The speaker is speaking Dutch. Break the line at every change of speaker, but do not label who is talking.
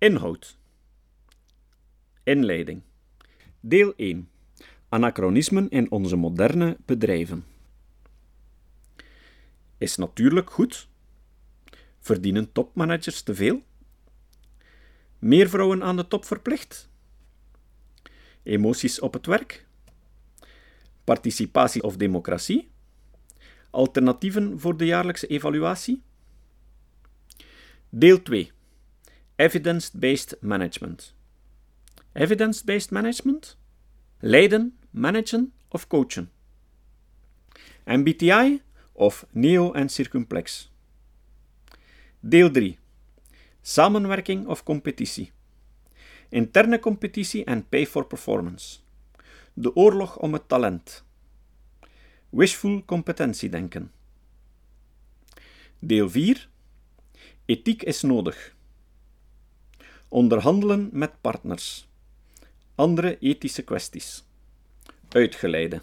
Inhoud. Inleiding. Deel 1. Anachronismen in onze moderne bedrijven. Is natuurlijk goed? Verdienen topmanagers te veel? Meer vrouwen aan de top verplicht? Emoties op het werk? Participatie of democratie? Alternatieven voor de jaarlijkse evaluatie? Deel 2. Evidence-based management. Evidence-based management? Leiden, managen of coachen? MBTI of neo- en circumplex? Deel 3. Samenwerking of competitie? Interne competitie en pay for performance. De oorlog om het talent. Wishful competentiedenken. Deel 4. Ethiek is nodig. Onderhandelen met partners. Andere ethische kwesties. Uitgeleide.